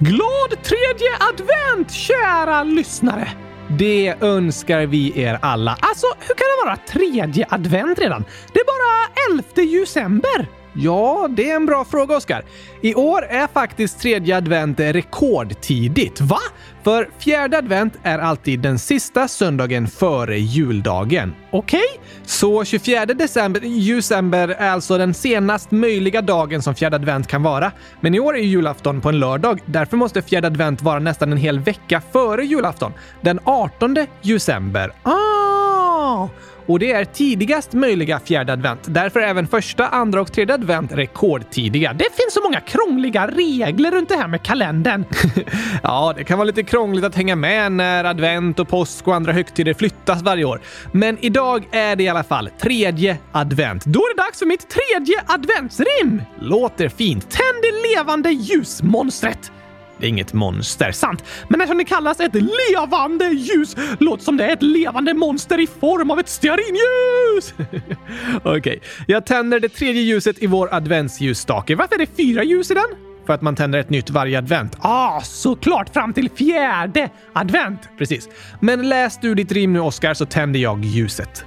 Glad tredje advent, kära lyssnare! Det önskar vi er alla. Alltså, hur kan det vara tredje advent redan? Det är bara 11 december. Ja, det är en bra fråga, Oskar. I år är faktiskt tredje advent rekordtidigt. Va? För fjärde advent är alltid den sista söndagen före juldagen. Okej? Okay? Så 24 december, december är alltså den senast möjliga dagen som fjärde advent kan vara. Men i år är julafton på en lördag. Därför måste fjärde advent vara nästan en hel vecka före julafton. Den 18 december. Ah! Och det är tidigast möjliga fjärde advent. Därför är även första, andra och tredje advent rekordtidiga. Det finns så många krångliga regler runt det här med kalendern. ja, det kan vara lite krångligt att hänga med när advent och påsk och andra högtider flyttas varje år. Men idag är det i alla fall tredje advent. Då är det dags för mitt tredje adventsrim! Låter fint. Tänd det levande ljusmonstret! Det är inget monster. Sant, men eftersom det kallas ett levande ljus låter som det är ett levande monster i form av ett stearinljus! Okej, okay. jag tänder det tredje ljuset i vår adventsljusstake. Varför är det fyra ljus i den? För att man tänder ett nytt varje advent. Ah, såklart! Fram till fjärde advent! Precis. Men läs du ditt rim nu, Oskar, så tänder jag ljuset.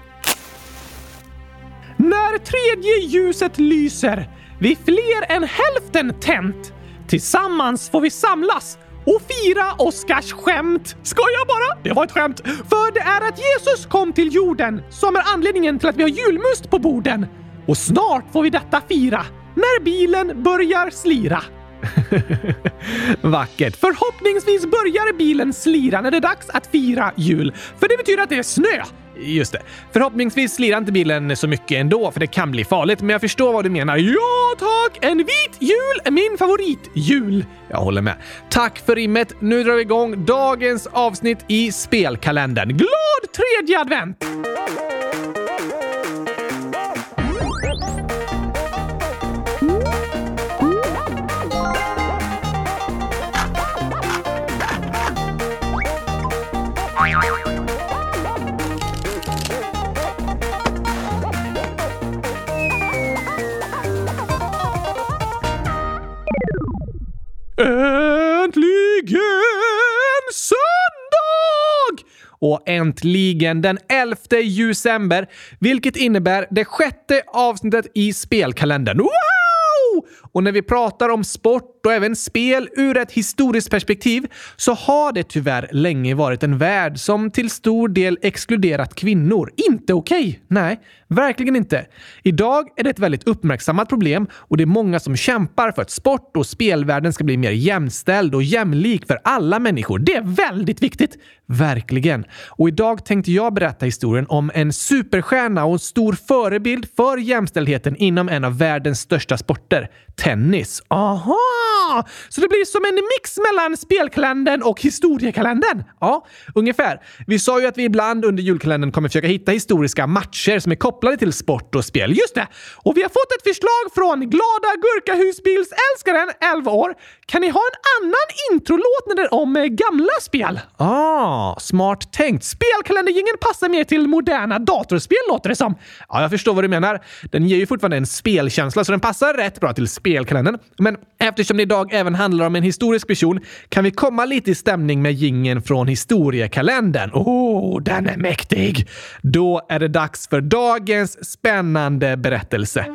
När tredje ljuset lyser, vid fler än hälften tänt, Tillsammans får vi samlas och fira Oscars skämt. Skoja bara! Det var ett skämt. För det är att Jesus kom till jorden som är anledningen till att vi har julmust på borden. Och snart får vi detta fira när bilen börjar slira. Vackert. Förhoppningsvis börjar bilen slira när det är dags att fira jul. För det betyder att det är snö. Just det. Förhoppningsvis slirar inte bilen så mycket ändå, för det kan bli farligt. Men jag förstår vad du menar. Ja, tack! En vit jul är min favoritjul. Jag håller med. Tack för rimmet. Nu drar vi igång dagens avsnitt i spelkalendern. Glad tredje advent! Äntligen söndag! Och äntligen den 11 december, vilket innebär det sjätte avsnittet i spelkalendern. Wow! Och när vi pratar om sport och även spel ur ett historiskt perspektiv så har det tyvärr länge varit en värld som till stor del exkluderat kvinnor. Inte okej. Okay. Nej, verkligen inte. Idag är det ett väldigt uppmärksammat problem och det är många som kämpar för att sport och spelvärlden ska bli mer jämställd och jämlik för alla människor. Det är väldigt viktigt. Verkligen. Och idag tänkte jag berätta historien om en superstjärna och en stor förebild för jämställdheten inom en av världens största sporter, tennis. Aha! Så det blir som en mix mellan spelkalendern och historiekalendern? Ja, ungefär. Vi sa ju att vi ibland under julkalendern kommer försöka hitta historiska matcher som är kopplade till sport och spel. Just det! Och vi har fått ett förslag från glada gurkahusbilsälskaren, 11 år. Kan ni ha en annan introlåt när det är om eh, gamla spel? Ah, smart tänkt. Spelkalendergingen passar mer till moderna datorspel låter det som. Ja, jag förstår vad du menar. Den ger ju fortfarande en spelkänsla så den passar rätt bra till spelkalendern. Men eftersom idag även handlar om en historisk person kan vi komma lite i stämning med gingen från historiekalendern. Åh, oh, den är mäktig! Då är det dags för dagens spännande berättelse.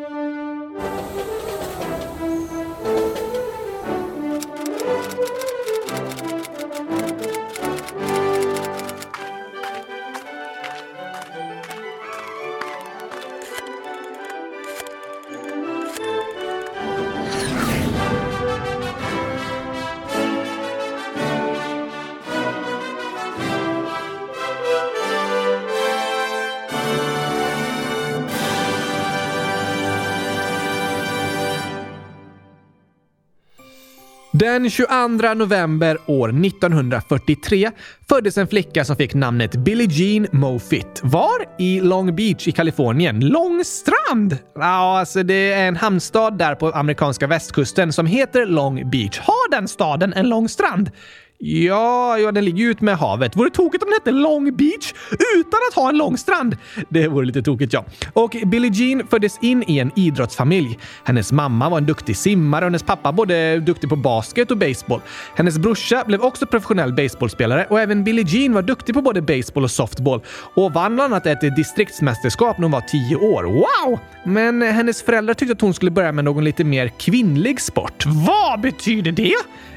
Den 22 november år 1943 föddes en flicka som fick namnet Billie Jean Moffitt. Var? I Long Beach i Kalifornien. Långstrand? Ja, alltså det är en hamnstad där på amerikanska västkusten som heter Long Beach. Har den staden en lång strand? Ja, ja, den ligger ju ut med havet. Vore tokigt om den hette Long Beach utan att ha en lång strand. Det vore lite tokigt, ja. Och Billie Jean föddes in i en idrottsfamilj. Hennes mamma var en duktig simmare och hennes pappa både duktig på basket och baseball. Hennes brorsa blev också professionell baseballspelare och även Billie Jean var duktig på både baseball och softball och vann bland annat ett distriktsmästerskap när hon var tio år. Wow! Men hennes föräldrar tyckte att hon skulle börja med någon lite mer kvinnlig sport. Vad betyder det?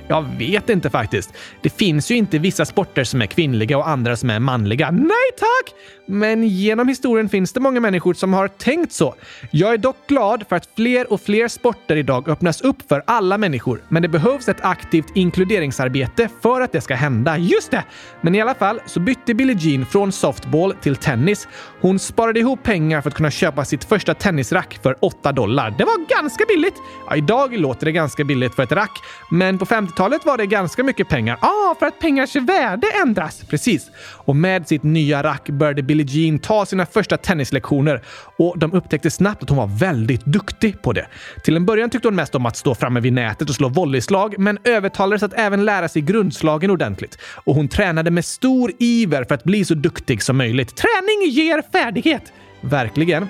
Jag vet inte faktiskt. Det finns ju inte vissa sporter som är kvinnliga och andra som är manliga. Nej tack! Men genom historien finns det många människor som har tänkt så. Jag är dock glad för att fler och fler sporter idag öppnas upp för alla människor. Men det behövs ett aktivt inkluderingsarbete för att det ska hända. Just det! Men i alla fall så bytte Billie Jean från softball till tennis. Hon sparade ihop pengar för att kunna köpa sitt första tennisrack för 8 dollar. Det var ganska billigt! Ja, idag låter det ganska billigt för ett rack, men på 50-talet var det ganska mycket pengar. Ja, ah, för att pengars värde ändras. Precis. Och med sitt nya rack började Billie Jean ta sina första tennislektioner och de upptäckte snabbt att hon var väldigt duktig på det. Till en början tyckte hon mest om att stå framme vid nätet och slå volleyslag, men övertalades att även lära sig grundslagen ordentligt. Och hon tränade med stor iver för att bli så duktig som möjligt. Träning ger färdighet! Verkligen.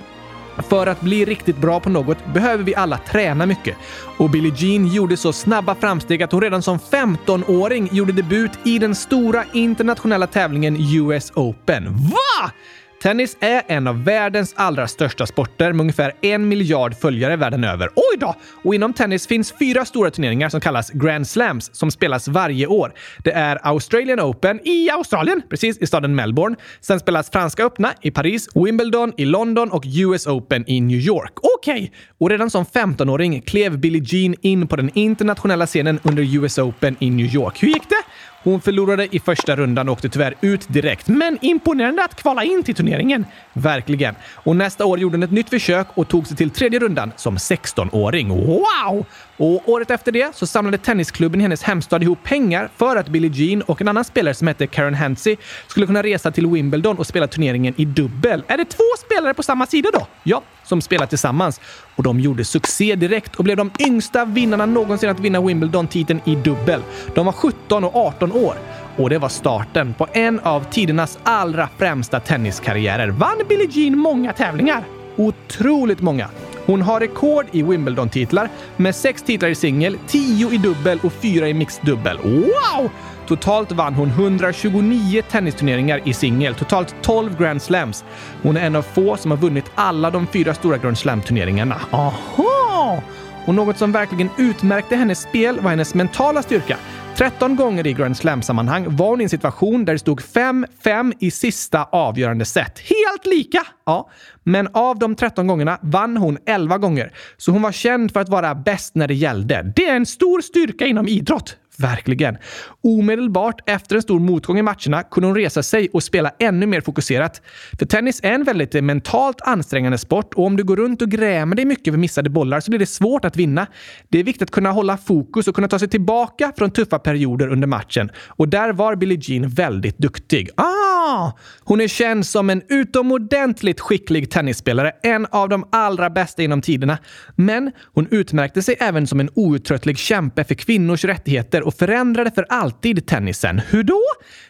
För att bli riktigt bra på något behöver vi alla träna mycket. Och Billie Jean gjorde så snabba framsteg att hon redan som 15-åring gjorde debut i den stora internationella tävlingen US Open. Va? Tennis är en av världens allra största sporter med ungefär en miljard följare världen över. Oj då! Och inom tennis finns fyra stora turneringar som kallas Grand Slams som spelas varje år. Det är Australian Open i Australien, precis i staden Melbourne. Sen spelas Franska öppna i Paris, Wimbledon i London och US Open i New York. Okej! Okay. Och redan som 15-åring klev Billie Jean in på den internationella scenen under US Open i New York. Hur gick det? Hon förlorade i första rundan och åkte tyvärr ut direkt. Men imponerande att kvala in till turneringen. Verkligen. Och nästa år gjorde hon ett nytt försök och tog sig till tredje rundan som 16-åring. Wow! Och året efter det så samlade tennisklubben i hennes hemstad ihop pengar för att Billie Jean och en annan spelare som hette Karen Hansey skulle kunna resa till Wimbledon och spela turneringen i dubbel. Är det två spelare på samma sida då? Ja, som spelar tillsammans. Och de gjorde succé direkt och blev de yngsta vinnarna någonsin att vinna Wimbledon-titeln i dubbel. De var 17 och 18 år. Och det var starten på en av tidernas allra främsta tenniskarriärer. Vann Billie Jean många tävlingar? Otroligt många. Hon har rekord i Wimbledon-titlar med sex titlar i singel, tio i dubbel och fyra i mixed dubbel. Wow! Totalt vann hon 129 tennisturneringar i singel, totalt 12 Grand Slams. Hon är en av få som har vunnit alla de fyra stora Grand Slam-turneringarna. Aha! Och något som verkligen utmärkte hennes spel var hennes mentala styrka. 13 gånger i Grand Slam-sammanhang var hon i en situation där det stod 5-5 i sista avgörande set. Helt lika! Ja, men av de 13 gångerna vann hon 11 gånger. Så hon var känd för att vara bäst när det gällde. Det är en stor styrka inom idrott. Verkligen. Omedelbart efter en stor motgång i matcherna kunde hon resa sig och spela ännu mer fokuserat. För tennis är en väldigt mentalt ansträngande sport och om du går runt och grämer dig mycket över missade bollar så blir det svårt att vinna. Det är viktigt att kunna hålla fokus och kunna ta sig tillbaka från tuffa perioder under matchen. Och där var Billie Jean väldigt duktig. Ah! Hon är känd som en utomordentligt skicklig tennisspelare, en av de allra bästa inom tiderna. Men hon utmärkte sig även som en outtröttlig kämpe för kvinnors rättigheter och förändrade för alltid tennisen. Hur då?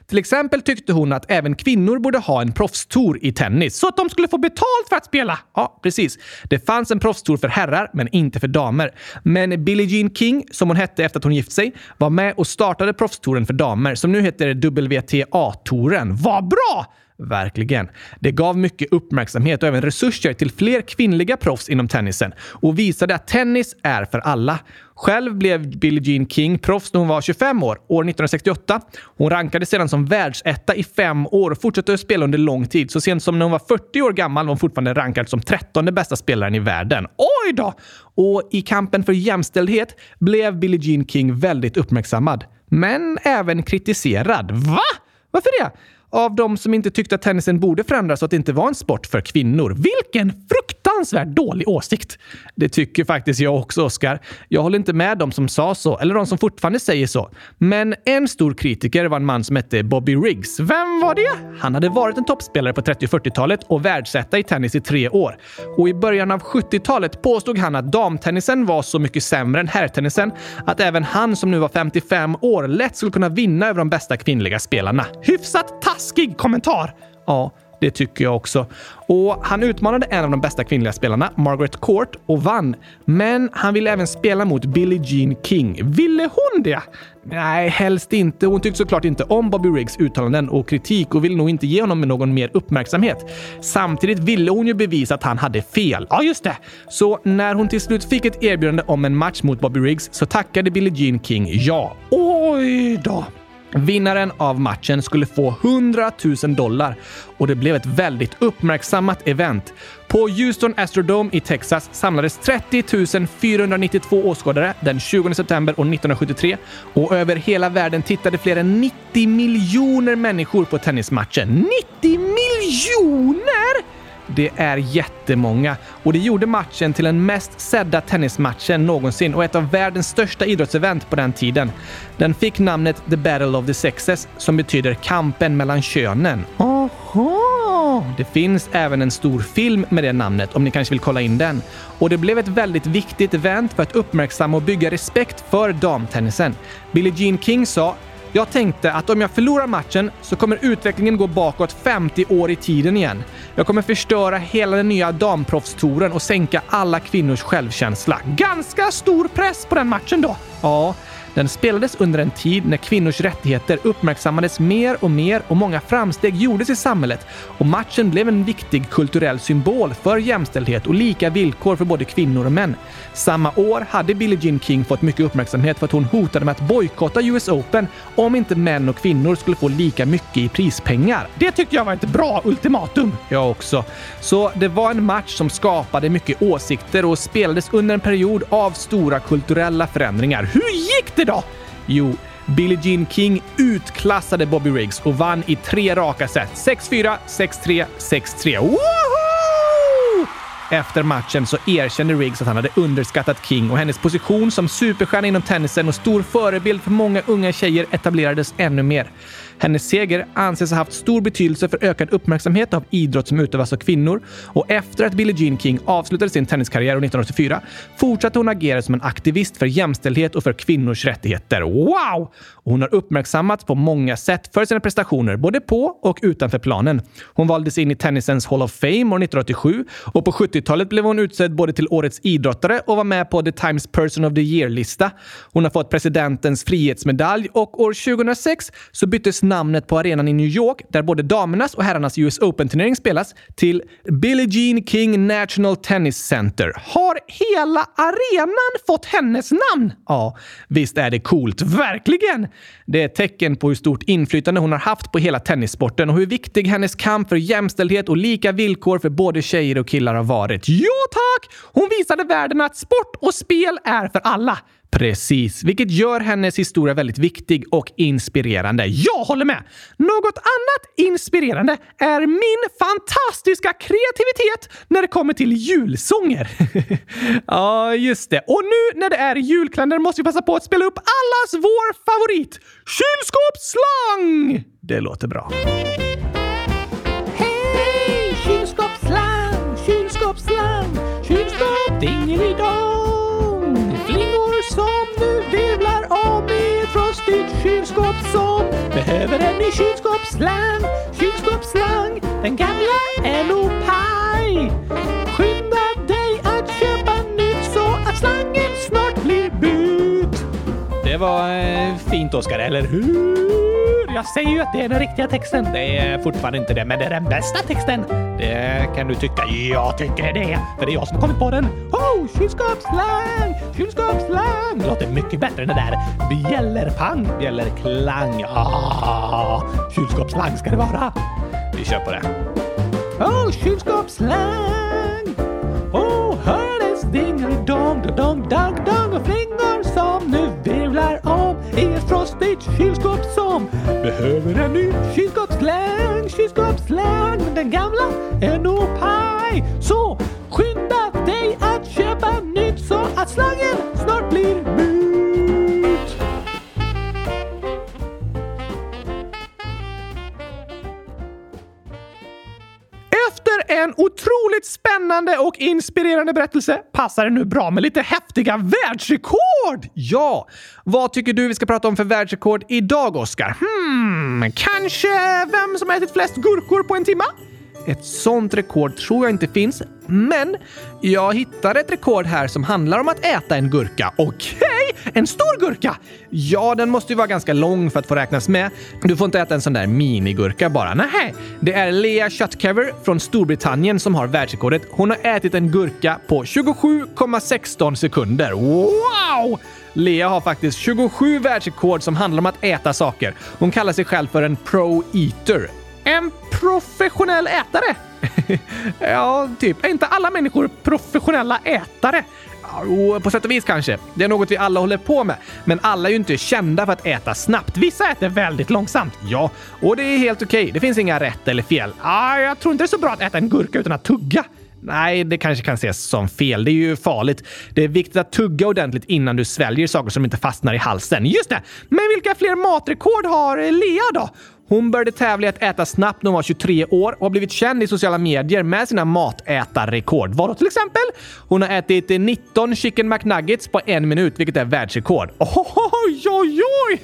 Till exempel tyckte hon att även kvinnor borde ha en proffstour i tennis. Så att de skulle få betalt för att spela? Ja, precis. Det fanns en proffstour för herrar, men inte för damer. Men Billie Jean King, som hon hette efter att hon gift sig, var med och startade proffstouren för damer, som nu heter WTA-touren. Vad bra! Verkligen. Det gav mycket uppmärksamhet och även resurser till fler kvinnliga proffs inom tennisen och visade att tennis är för alla. Själv blev Billie Jean King proffs när hon var 25 år, år 1968. Hon rankades sedan som världsetta i fem år och fortsatte att spela under lång tid. Så sent som när hon var 40 år gammal var hon fortfarande rankad som 13 bästa spelaren i världen. Oj då! Och i kampen för jämställdhet blev Billie Jean King väldigt uppmärksammad. Men även kritiserad. Va? Varför det? Av de som inte tyckte att tennisen borde förändras så att det inte var en sport för kvinnor. Vilken fruktansvärt dålig åsikt! Det tycker faktiskt jag också, Oscar. Jag håller inte med de som sa så, eller de som fortfarande säger så. Men en stor kritiker var en man som hette Bobby Riggs. Vem vem var det? Han hade varit en toppspelare på 30 och 40-talet och världsetta i tennis i tre år. Och i början av 70-talet påstod han att damtennisen var så mycket sämre än herrtennisen att även han som nu var 55 år lätt skulle kunna vinna över de bästa kvinnliga spelarna. Hyfsat taskig kommentar! Ja, det tycker jag också. Och han utmanade en av de bästa kvinnliga spelarna, Margaret Court, och vann. Men han ville även spela mot Billie Jean King. Ville hon det? Nej, helst inte. Hon tyckte såklart inte om Bobby Riggs uttalanden och kritik och ville nog inte ge honom någon mer uppmärksamhet. Samtidigt ville hon ju bevisa att han hade fel. Ja, just det. Så när hon till slut fick ett erbjudande om en match mot Bobby Riggs så tackade Billie Jean King ja. Oj då! Vinnaren av matchen skulle få 100 000 dollar och det blev ett väldigt uppmärksammat event. På Houston Astrodome i Texas samlades 30 492 åskådare den 20 september 1973 och över hela världen tittade fler än 90 miljoner människor på tennismatchen. 90 miljoner! Det är jättemånga och det gjorde matchen till den mest sedda tennismatchen någonsin och ett av världens största idrottsevent på den tiden. Den fick namnet The Battle of the Sexes som betyder kampen mellan könen. Aha! Det finns även en stor film med det namnet om ni kanske vill kolla in den. Och det blev ett väldigt viktigt event för att uppmärksamma och bygga respekt för damtennisen. Billie Jean King sa jag tänkte att om jag förlorar matchen så kommer utvecklingen gå bakåt 50 år i tiden igen. Jag kommer förstöra hela den nya damproffstouren och sänka alla kvinnors självkänsla. Ganska stor press på den matchen då. Ja, den spelades under en tid när kvinnors rättigheter uppmärksammades mer och mer och många framsteg gjordes i samhället och matchen blev en viktig kulturell symbol för jämställdhet och lika villkor för både kvinnor och män. Samma år hade Billie Jean King fått mycket uppmärksamhet för att hon hotade med att bojkotta US Open om inte män och kvinnor skulle få lika mycket i prispengar. Det tyckte jag var ett bra ultimatum. Jag också. Så det var en match som skapade mycket åsikter och spelades under en period av stora kulturella förändringar. Hur gick det då? Jo, Billie Jean King utklassade Bobby Riggs och vann i tre raka set. 6-4, 6-3, 6-3. Woho! Efter matchen så erkände Riggs att han hade underskattat King och hennes position som superstjärna inom tennisen och stor förebild för många unga tjejer etablerades ännu mer. Hennes seger anses ha haft stor betydelse för ökad uppmärksamhet av idrott som utövas av kvinnor och efter att Billie Jean King avslutade sin tenniskarriär 1984 fortsatte hon agera som en aktivist för jämställdhet och för kvinnors rättigheter. Wow! Och hon har uppmärksammats på många sätt för sina prestationer, både på och utanför planen. Hon valdes in i tennisens Hall of Fame år 1987 och på 70-talet blev hon utsedd både till Årets idrottare och var med på The Times Person of the Year-lista. Hon har fått presidentens frihetsmedalj och år 2006 så byttes namnet på arenan i New York, där både damernas och herrarnas US Open-turnering spelas, till Billie Jean King National Tennis Center. Har hela arenan fått hennes namn? Ja, visst är det coolt. Verkligen! Det är ett tecken på hur stort inflytande hon har haft på hela tennissporten och hur viktig hennes kamp för jämställdhet och lika villkor för både tjejer och killar har varit. Ja, tack! Hon visade världen att sport och spel är för alla. Precis, vilket gör hennes historia väldigt viktig och inspirerande. Jag håller med! Något annat inspirerande är min fantastiska kreativitet när det kommer till julsånger. ja, just det. Och nu när det är julkalender måste vi passa på att spela upp allas vår favorit, kylskåpsslang! Det låter bra. Hej! Kylskåpsslang, kylskåpsslang, kylskåp dingelidong. Kylskåp som behöver en ny kylskåpsslang, kylskåpsslang. Den gamla är nog paj. Det var eh, fint, Oskar, eller hur? Jag säger ju att det är den riktiga texten. Det är fortfarande inte det, men det är den bästa texten. Det kan du tycka. Jag tycker det, för det är jag som har kommit på den. Oh, kylskåpsslang, kylskåpsslang. Låter mycket bättre än det där bjällerpang, bjällerklang. Ah, kylskåpsslang ska det vara. Vi kör på det. Oh, kylskåpsslang. Oh, hördes dingelidong, kylskåp som behöver en ny kylskåpsslang, kylskåpsslang. Men den gamla är nog paj. Så skynda dig att köpa nytt så att slangen snart blir mur. En otroligt spännande och inspirerande berättelse passar det nu bra med lite häftiga världsrekord! Ja! Vad tycker du vi ska prata om för världsrekord idag, Oskar? Hmm, kanske vem som ätit flest gurkor på en timma? Ett sånt rekord tror jag inte finns, men jag hittade ett rekord här som handlar om att äta en gurka. Okej, okay, en stor gurka! Ja, den måste ju vara ganska lång för att få räknas med. Du får inte äta en sån där minigurka bara. Nej, det är Lea Shutcover från Storbritannien som har världsrekordet. Hon har ätit en gurka på 27,16 sekunder. Wow! Lea har faktiskt 27 världsrekord som handlar om att äta saker. Hon kallar sig själv för en pro-eater. En professionell ätare? ja, typ. Är inte alla människor professionella ätare? Jo, på sätt och vis kanske. Det är något vi alla håller på med. Men alla är ju inte kända för att äta snabbt. Vissa äter väldigt långsamt. Ja, och det är helt okej. Okay. Det finns inga rätt eller fel. Ah, jag tror inte det är så bra att äta en gurka utan att tugga. Nej, det kanske kan ses som fel. Det är ju farligt. Det är viktigt att tugga ordentligt innan du sväljer saker som inte fastnar i halsen. Just det! Men vilka fler matrekord har Lea då? Hon började tävla i att äta snabbt när hon var 23 år och har blivit känd i sociala medier med sina matätarrekord. Vadå till exempel? Hon har ätit 19 chicken McNuggets på en minut, vilket är världsrekord. Oj, oj, oj!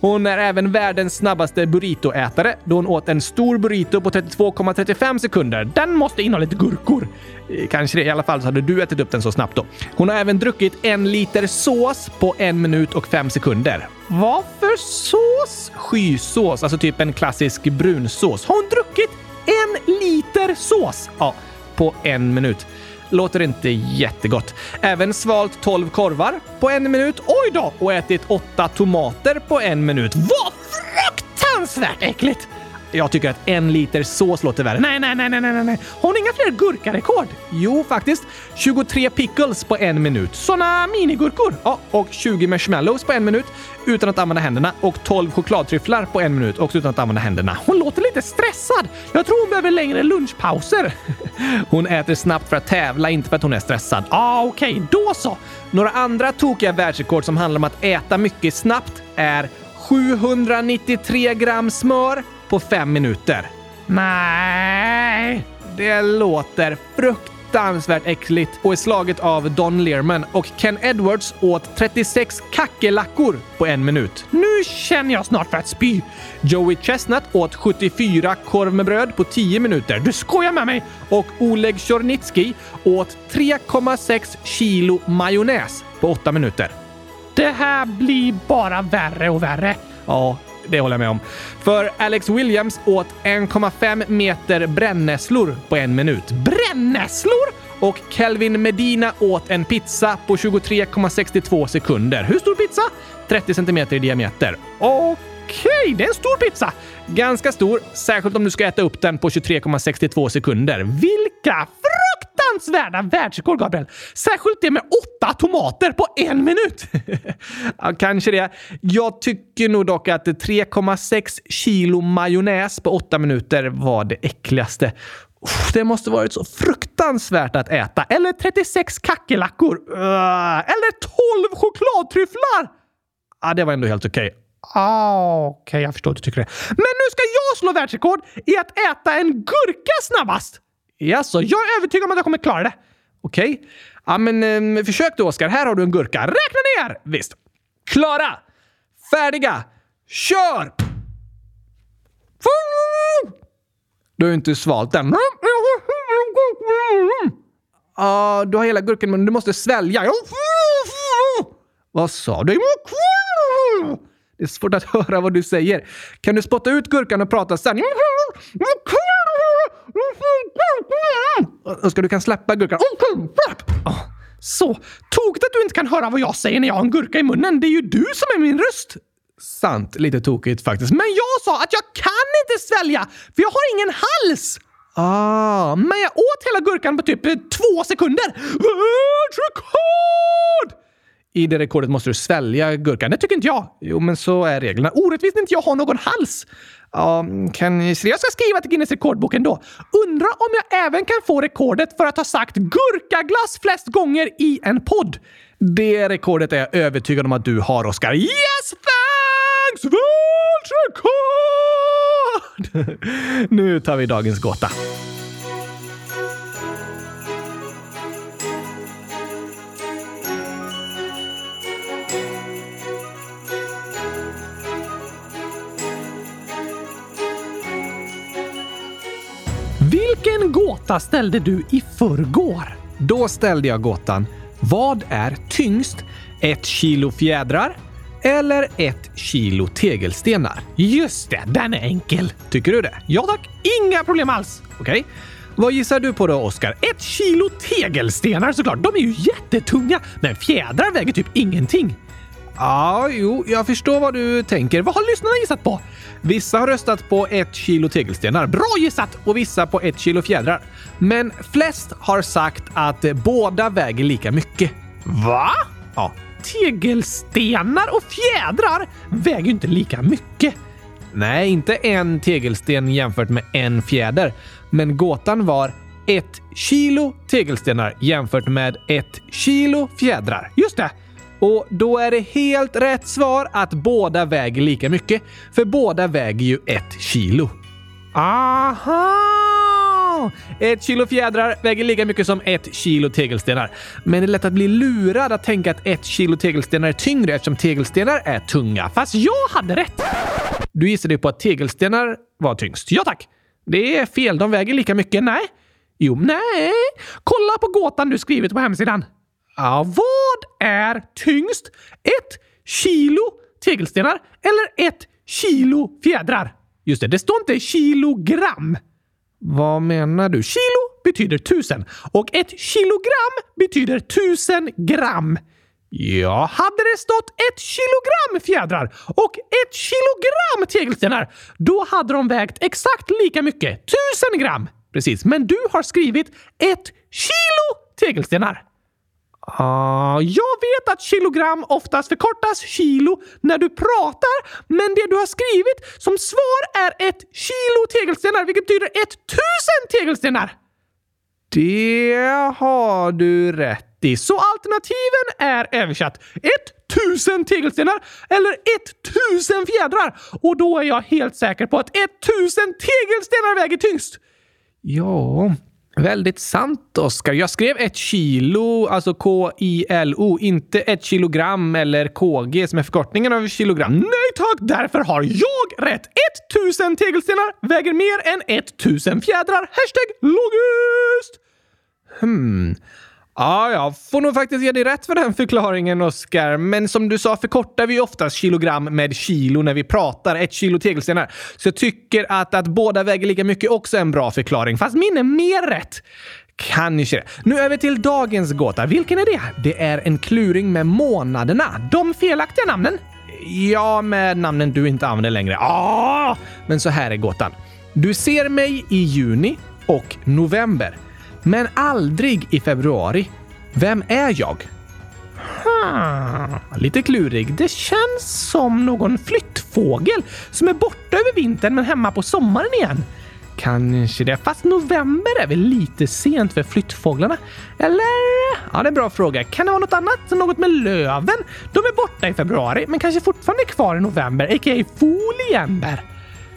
Hon är även världens snabbaste burritoätare då hon åt en stor burrito på 32,35 sekunder. Den måste innehålla lite gurkor. Eh, kanske det. I alla fall så hade du ätit upp den så snabbt då. Hon har även druckit en liter sås på en minut och fem sekunder. Vad för sås? Skysås, alltså typ en klassisk brunsås. Har hon druckit en liter sås? Ja, på en minut. Låter inte jättegott. Även svalt 12 korvar på en minut. Oj då! Och ätit åtta tomater på en minut. Vad fruktansvärt äckligt! Jag tycker att en liter sås låter värre. Nej, nej, nej, nej, nej, nej. Har ni inga fler gurkarekord? Jo, faktiskt. 23 pickles på en minut. Såna minigurkor? Ja, och 20 marshmallows på en minut utan att använda händerna och 12 chokladtryfflar på en minut också utan att använda händerna. Hon låter lite stressad. Jag tror hon behöver längre lunchpauser. hon äter snabbt för att tävla, inte för att hon är stressad. Ja, Ah, okej, okay. då så. Några andra tokiga världsrekord som handlar om att äta mycket snabbt är 793 gram smör på fem minuter. Nej, det låter fruktansvärt äckligt och är slaget av Don Learman och Ken Edwards åt 36 kackerlackor på en minut. Nu känner jag snart för att spy. Joey Chestnut åt 74 korv med bröd på 10 minuter. Du skojar med mig! Och Oleg Chornitsky åt 3,6 kilo majonnäs på 8 minuter. Det här blir bara värre och värre. Ja, det håller jag med om. För Alex Williams åt 1,5 meter brännässlor på en minut. Brännässlor? Och Kelvin Medina åt en pizza på 23,62 sekunder. Hur stor pizza? 30 centimeter i diameter. Okej, Okej, det är en stor pizza. Ganska stor, särskilt om du ska äta upp den på 23,62 sekunder. Vilka fruktansvärda världsrekord, Gabriel! Särskilt det med åtta tomater på en minut! ja, kanske det. Jag tycker nog dock att 3,6 kilo majonnäs på åtta minuter var det äckligaste. Det måste varit så fruktansvärt att äta. Eller 36 kackerlackor. Eller 12 chokladtryfflar! Ja, det var ändå helt okej. Ah, Okej, okay, jag förstår att du tycker det. Men nu ska jag slå världsrekord i att äta en gurka snabbast! Jaså, jag är övertygad om att jag kommer klara det. Okej. Okay. Ja, men eh, försök då, Oskar. Här har du en gurka. Räkna ner! Visst. Klara! Färdiga! Kör! Du har ju inte svalt den. Ja, uh, du har hela gurkan men du måste svälja. Vad sa du? Det är svårt att höra vad du säger. Kan du spotta ut gurkan och prata sen? Önskar du kan släppa gurkan. Oh, så! Tokigt att du inte kan höra vad jag säger när jag har en gurka i munnen. Det är ju du som är min röst. Sant. Lite tokigt faktiskt. Men jag sa att jag kan inte svälja, för jag har ingen hals! Ah, men jag åt hela gurkan på typ två sekunder. Världsrekord! I det rekordet måste du svälja gurkan. Det tycker inte jag. Jo, men så är reglerna. Orättvist inte jag har någon hals. Ja, kan jag ska skriva till Guinness rekordbok ändå. Undra om jag även kan få rekordet för att ha sagt gurkaglass flest gånger i en podd. Det rekordet är jag övertygad om att du har, Oskar. Yes, thanks! Världsrekord! nu tar vi dagens gåta. Vilken gåta ställde du i förrgår? Då ställde jag gåtan Vad är tyngst? Ett kilo fjädrar eller ett kilo tegelstenar? Just det, den är enkel. Tycker du det? Ja tack, inga problem alls. Okej. Vad gissar du på då, Oskar? Ett kilo tegelstenar såklart. De är ju jättetunga, men fjädrar väger typ ingenting. Ja, jo, jag förstår vad du tänker. Vad har lyssnarna gissat på? Vissa har röstat på ett kilo tegelstenar. Bra gissat! Och vissa på ett kilo fjädrar. Men flest har sagt att båda väger lika mycket. Va? Ja. Tegelstenar och fjädrar väger ju inte lika mycket. Nej, inte en tegelsten jämfört med en fjäder. Men gåtan var ett kilo tegelstenar jämfört med ett kilo fjädrar. Just det! Och då är det helt rätt svar att båda väger lika mycket, för båda väger ju ett kilo. Aha! Ett kilo fjädrar väger lika mycket som ett kilo tegelstenar. Men det är lätt att bli lurad att tänka att ett kilo tegelstenar är tyngre eftersom tegelstenar är tunga. Fast jag hade rätt! Du gissade på att tegelstenar var tyngst. Ja tack! Det är fel. De väger lika mycket. Nej. Jo, nej. Kolla på gåtan du skrivit på hemsidan. Ja, vad är tyngst? Ett kilo tegelstenar eller ett kilo fjädrar? Just det, det står inte kilogram. Vad menar du? Kilo betyder tusen och ett kilogram betyder tusen gram. Ja, hade det stått ett kilogram fjädrar och ett kilogram tegelstenar, då hade de vägt exakt lika mycket, tusen gram. Precis, men du har skrivit ett kilo tegelstenar. Ah, jag vet att kilogram oftast förkortas kilo när du pratar, men det du har skrivit som svar är ett kilo tegelstenar, vilket betyder ett tusen tegelstenar. Det har du rätt i. Så alternativen är översatt ett tusen tegelstenar eller ett tusen fjädrar. Och då är jag helt säker på att ett tusen tegelstenar väger tyngst. Ja, Väldigt sant, Oskar. Jag skrev ett kilo, alltså K-I-L-O, inte ett kilogram eller KG som är förkortningen av kilogram. Nej tack, därför har jag rätt. 1000 tegelstenar väger mer än 1000 fjädrar. Hashtag logiskt! Hmm. Ja, jag får nog faktiskt ge dig rätt för den förklaringen, Oskar. Men som du sa förkortar vi oftast kilogram med kilo när vi pratar. Ett kilo tegelstenar. Så jag tycker att, att båda väger lika mycket också är en bra förklaring. Fast min är mer rätt. Kanske det. Nu över till dagens gåta. Vilken är det? Det är en kluring med månaderna. De felaktiga namnen? Ja, med namnen du inte använder längre. Ah! Men så här är gåtan. Du ser mig i juni och november men aldrig i februari. Vem är jag? Hmm, lite klurig. Det känns som någon flyttfågel som är borta över vintern men hemma på sommaren igen. Kanske det, fast november är väl lite sent för flyttfåglarna? Eller? Ja, det är en bra fråga. Kan det vara något annat? Något med löven? De är borta i februari, men kanske fortfarande kvar i november, a.k.a. foliember.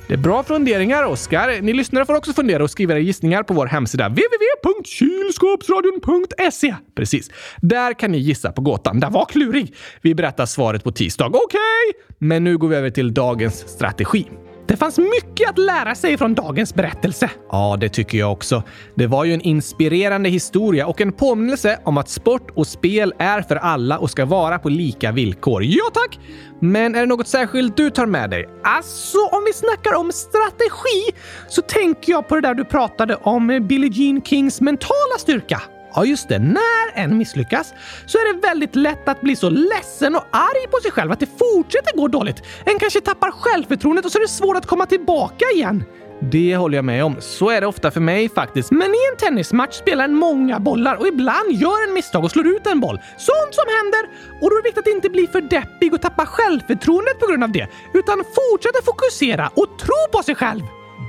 Det är bra funderingar, Oskar. Ni lyssnare får också fundera och skriva era gissningar på vår hemsida www.kylskåpsradion.se. Precis. Där kan ni gissa på gåtan. Den var klurig. Vi berättar svaret på tisdag. Okej! Okay. Men nu går vi över till dagens strategi. Det fanns mycket att lära sig från dagens berättelse. Ja, det tycker jag också. Det var ju en inspirerande historia och en påminnelse om att sport och spel är för alla och ska vara på lika villkor. Ja, tack! Men är det något särskilt du tar med dig? Alltså, om vi snackar om strategi så tänker jag på det där du pratade om Billie Jean Kings mentala styrka. Ja, just det. När en misslyckas så är det väldigt lätt att bli så ledsen och arg på sig själv att det fortsätter gå dåligt. En kanske tappar självförtroendet och så är det svårt att komma tillbaka igen. Det håller jag med om. Så är det ofta för mig faktiskt. Men i en tennismatch spelar en många bollar och ibland gör en misstag och slår ut en boll. Sånt som händer! Och då är det viktigt att inte bli för deppig och tappa självförtroendet på grund av det, utan fortsätta fokusera och tro på sig själv.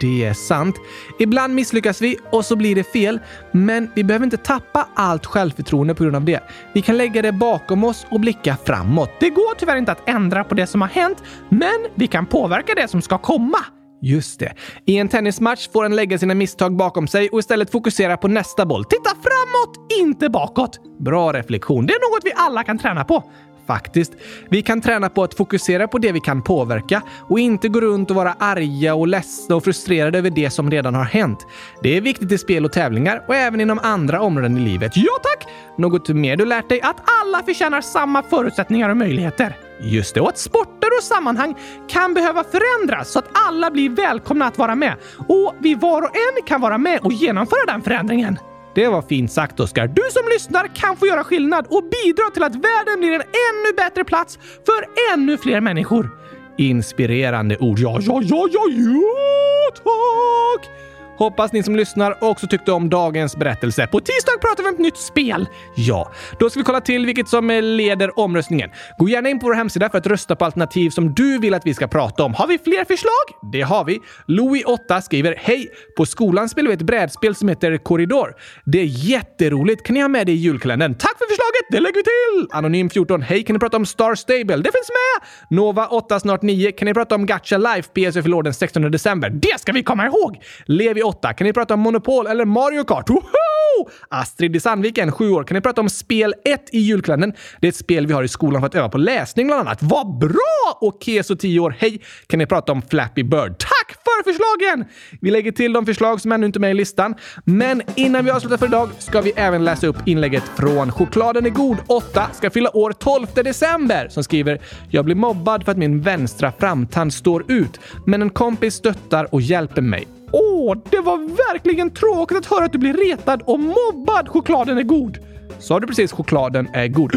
Det är sant. Ibland misslyckas vi och så blir det fel, men vi behöver inte tappa allt självförtroende på grund av det. Vi kan lägga det bakom oss och blicka framåt. Det går tyvärr inte att ändra på det som har hänt, men vi kan påverka det som ska komma. Just det. I en tennismatch får en lägga sina misstag bakom sig och istället fokusera på nästa boll. Titta framåt, inte bakåt! Bra reflektion. Det är något vi alla kan träna på faktiskt. Vi kan träna på att fokusera på det vi kan påverka och inte gå runt och vara arga och ledsna och frustrerade över det som redan har hänt. Det är viktigt i spel och tävlingar och även inom andra områden i livet. Ja tack! Något mer du lärt dig? Att alla förtjänar samma förutsättningar och möjligheter. Just det, och att sporter och sammanhang kan behöva förändras så att alla blir välkomna att vara med. Och vi var och en kan vara med och genomföra den förändringen. Det var fint sagt, Oskar. Du som lyssnar kan få göra skillnad och bidra till att världen blir en ännu bättre plats för ännu fler människor. Inspirerande ord. Ja, ja, ja, ja, ja, tack! Hoppas ni som lyssnar också tyckte om dagens berättelse. På tisdag pratar vi om ett nytt spel. Ja, då ska vi kolla till vilket som leder omröstningen. Gå gärna in på vår hemsida för att rösta på alternativ som du vill att vi ska prata om. Har vi fler förslag? Det har vi. Louis8 skriver Hej! På skolan spelar vi ett brädspel som heter Korridor. Det är jätteroligt. Kan ni ha med det i julkalendern? Tack för förslaget! Det lägger vi till! Anonym14 Hej! Kan ni prata om Star Stable? Det finns med! Nova8 snart 9 Kan ni prata om Gacha Life? PS fyller den 16 december. Det ska vi komma ihåg! Levi 8. Kan ni prata om Monopol eller Mario Kart? Woho! Astrid i Sandviken, 7 år. Kan ni prata om spel 1 i julkalendern? Det är ett spel vi har i skolan för att öva på läsning bland annat. Vad bra! Och Keso, 10 år. Hej! Kan ni prata om Flappy Bird? Tack för förslagen! Vi lägger till de förslag som ännu inte är med i listan. Men innan vi avslutar för idag ska vi även läsa upp inlägget från Chokladen är god 8 ska fylla år 12 december som skriver “Jag blir mobbad för att min vänstra framtand står ut, men en kompis stöttar och hjälper mig. Åh, det var verkligen tråkigt att höra att du blir retad och mobbad. Chokladen är god. Sa du precis chokladen är god?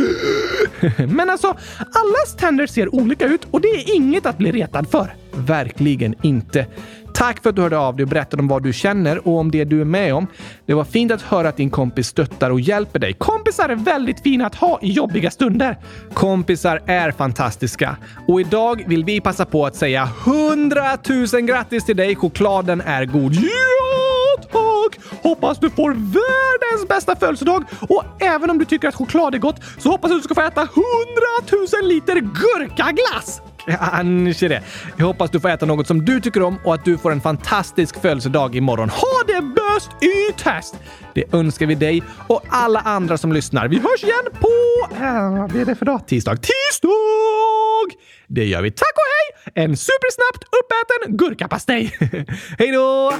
Men alltså, allas tänder ser olika ut och det är inget att bli retad för. Verkligen inte. Tack för att du hörde av dig och berättade om vad du känner och om det du är med om. Det var fint att höra att din kompis stöttar och hjälper dig. Kompisar är väldigt fina att ha i jobbiga stunder. Kompisar är fantastiska. Och idag vill vi passa på att säga 100 000 grattis till dig. Chokladen är god. Ja, tack! Hoppas du får världens bästa födelsedag och även om du tycker att choklad är gott så hoppas jag att du ska få äta 100 000 liter gurkaglass! Kanske det. Jag hoppas du får äta något som du tycker om och att du får en fantastisk födelsedag imorgon. Ha det bäst i test! Det önskar vi dig och alla andra som lyssnar. Vi hörs igen på... Äh, vad blir det för dag? Tisdag. Tisdag! Det gör vi. Tack och hej! En supersnabbt uppäten gurkapastej. hej då!